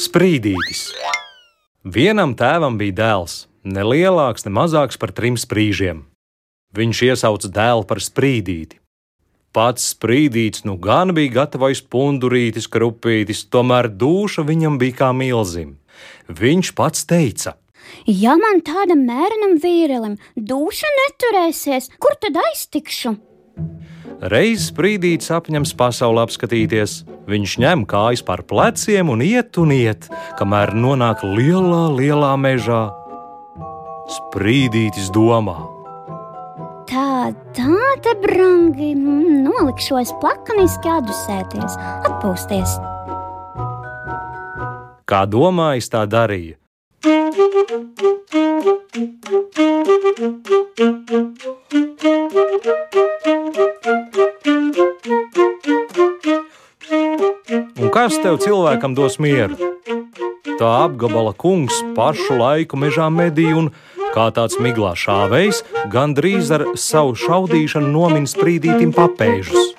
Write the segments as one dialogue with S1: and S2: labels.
S1: Sprīdītis. Vienam tēvam bija dēls, ne lielāks, ne mazāks par trim sprīžiem. Viņš iesauca dēlu par sprīdīti. Pats sprīdīts nu gan bija gatavs pundurītis, krupītis, tomēr duša viņam bija kā milzim. Viņš pats teica:
S2: Ja man tādam mērenam vīrelim duša neturēsies, kur tad aiztikšu?
S1: Reiz sprīdīts apņems pasauli apskatīties. Viņš ņem kājas par pleciem un iet un iet, kamēr nonāk lielā, lielā mežā. Sprīdītis domā.
S2: Tā, tā te brangi, nolikšos plakaniski atdusēties, atpūsties.
S1: Kā domājis, tā darīja. Kas tev cilvēkam dos mieru? Tā apgabala kungs pašu laiku mežā medīja un, kā tāds miglā šāvējs, gandrīz ar savu šaudīšanu nomin sprīdītim papēžus.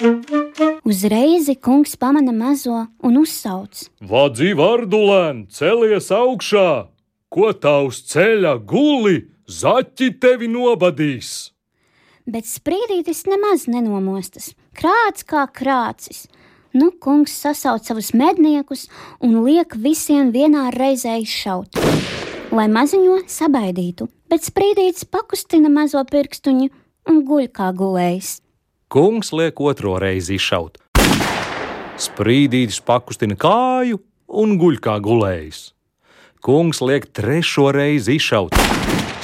S2: Uzreiz kungs pamana mazo un uzsauc:
S1: Vadzi, vardulēn, celies augšā! Ko tavs ceļa guli, zaķi tevi nobadīs!
S2: Bet sprīdītis nemaz nenomostas, krāts kā krācis. Nu, kungs sasauc savus medniekus un liek visiem vienā reizē izšaut, lai maziņo sabaidītu, bet sprīdītis pakustina mazo pirkstuņu un guļ kā gulējs.
S1: Kungs liek otro reizi izšaut. Sprīdītis pakustina kāju un guļ kā gulējs. Kungs liek trešo reizi izšaut.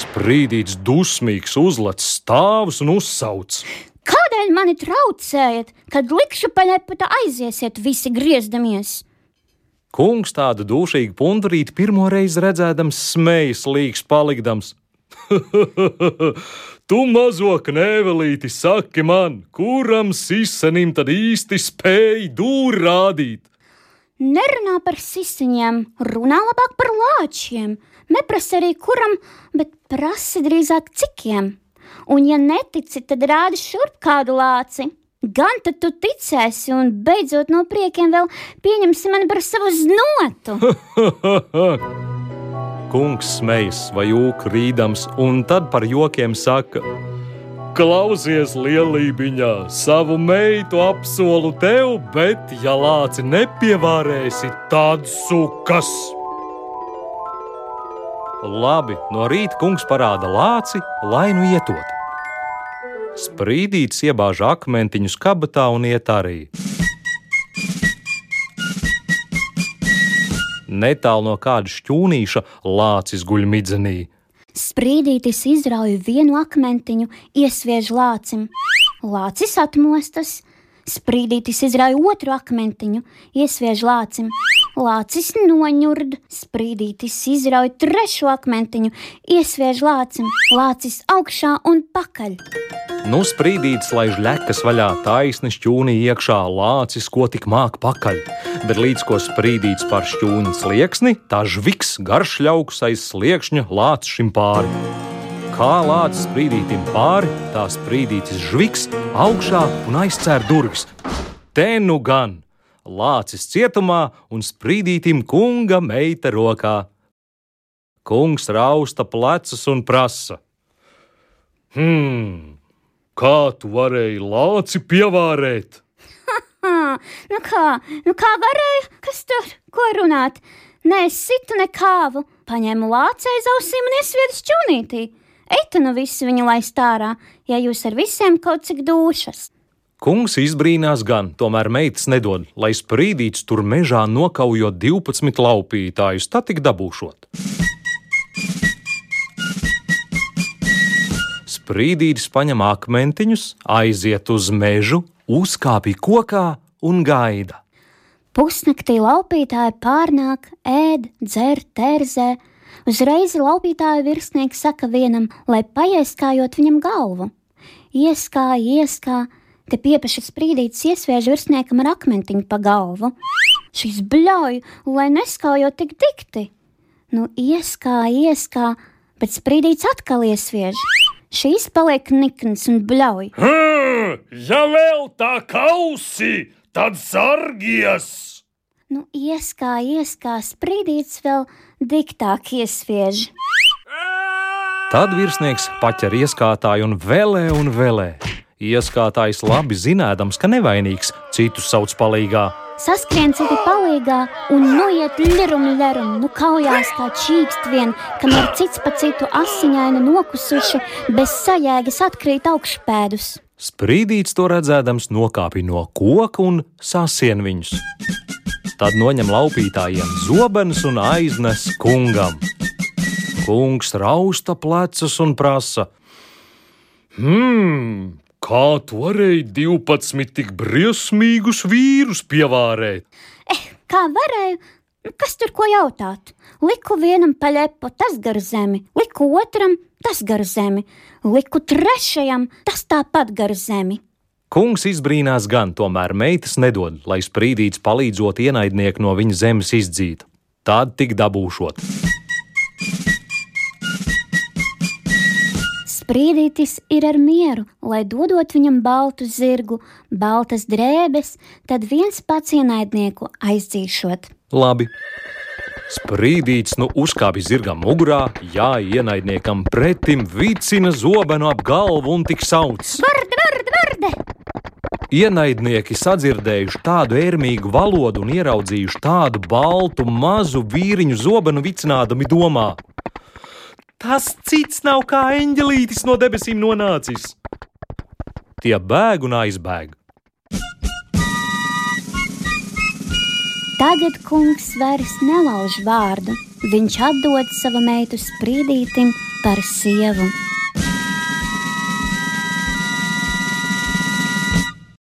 S1: Sprīdītis dusmīgs uzlec stāvus un uzsauc.
S2: Kādēļ mani traucējat, kad likšu paņepata aiziesiet visi griezdamies?
S1: Kungs tādu dušīgu pundurīti pirmo reizi redzēdams, smējas līgs palikdams. tu mazo knēvelīti, saki man, kuram sisenim tad īsti spēj dūri rādīt?
S2: Nerunā par sisiņiem, runā labāk par lāčiem. Neprasa arī kuram, bet prasa drīzāk cikiem. Un, ja netici, tad rādi šurp kādu lāci. Gan tad tu ticēsi, un beidzot no priekiem vēl pieņemsi mani par savu znotu.
S1: Kungs smejas vai jūka rīdams, un tad par jokiem saka: Klausies, lielībiņā, savu meitu apsolu tev, bet, ja lāci nepievārēsi, tad sukas! Labi, no rīta kungs parāda lāci, lai nu ietot. Sprīdīts iebāž akmentiņus kabatā un iet arī. Netālu no kāda šķūnīša lācis guļ midzenī.
S2: Sprīdītis izrauj vienu akmentiņu, iesviež lācim. Lācis atmostas, sprīdītis izrauj otru akmentiņu, iesviež lācim. Lācis noņurd, sprīdītis izrauj trešo akmentiņu, iesviež lācim, lācis augšā un pakaļ.
S1: Nu, sprīdītis laiž ļekas vaļā, taisni šķūnī iekšā, lācis, ko tik māk pakaļ. Bet līdz ko sprīdīts par šķūni slieksni, tā žviks garš ļauks aiz sliekšņa lācis šim pāri. Kā lācis sprīdītim pāri, tā sprīdītis žviks augšā un aizcēr durvis. Te nu gan! Lācis cietumā un sprīdītim kunga meita rokā. Kungs rausta plecus un prasa: Hmm, kā tu varēji lāci pievārēt?
S2: nu kā, nu kā varēja? Kas tur, ko runāt? Nē, es situ nekāvu, paņēmu lāci aiz ausīm un iesviedu šķūnītī. Eita nu visi viņu laist ārā, ja jūs ar visiem kaut cik dušas.
S1: Kungs izbrīnās gan, tomēr meitas nedod, lai sprīdīts tur mežā nokaujot 12 laupītājus, tā tik dabūšot. Sprīdītis paņem akmentiņus, aiziet uz mežu, uzkāpj kokā un gaida.
S2: Pusnaktī laupītāji pārnāk, ēd, dzer, terzē. Uzreiz laupītāja virsnieks saka vienam, lai paieskājot viņam galvu. Ieskāja, ieskāja, te piepaši sprīdītis iesviež virsniekam ar akmentiņu pa galvu. Šis bļauj, lai neskājot tik dikti. Nu, ieskāja, ieskāja, bet sprīdītis atkal iesviež. Šīs paliek nikns un bļauj.
S3: Ja vēl tā kausi, tad sargies!
S2: Nu, ieskā, ieskā, sprīdīts vēl diktāk iesviež.
S1: Tad virsnieks paķer ieskātāju un vēlē un vēlē. Ieskātājs labi zinādams, ka nevainīgs, citus sauc palīgā.
S2: Saskrien citi palīgā un noiet lirum lirum, nu kaujās kā čīkst vien, kamēr cits pa citu asiņaini nokusuši, bez sajēgas atkrīt augšpēdus.
S1: Sprīdīts to redzēdams nokāpj no koka un sasien viņus. Tad noņem laupītājiem zobenus un aiznes kungam. Kungs rausta plecus un prasa: Hmm, Kā tu varēji 12 tik briesmīgus vīrus pievārēt?
S2: Eh, kā varēju? Nu, kas tur ko jautāt? Liku vienam paļepo, tas gar zemi, liku otram, tas gar zemi, liku trešajam, tas tāpat gar zemi.
S1: Kungs izbrīnās gan, tomēr meitas nedod, lai sprīdīts palīdzot ienaidnieku no viņa zemes izdzīt. Tad tik dabūšot.
S2: Sprīdītis ir ar mieru, lai dodot viņam baltu zirgu, baltas drēbes, tad viens pats ienaidnieku aizdzīšot.
S1: Labi. Sprīdīts nu uzkāpj zirgam mugurā, jā, ienaidniekam pretim vicina zobenu ap galvu un tik sauc:
S2: Varde, varde, varde!
S1: Ienaidnieki sadzirdējuši tādu ērmīgu valodu un ieraudzījuši tādu baltu mazu vīriņu zobenu vicinādami domā: Tas cits nav kā eņģelītis no debesīm nonācis. Tie bēg un aizbēg.
S2: Tagad kungs vairs nelauž vārdu. Viņš atdod savu meitu sprīdītim par sievu.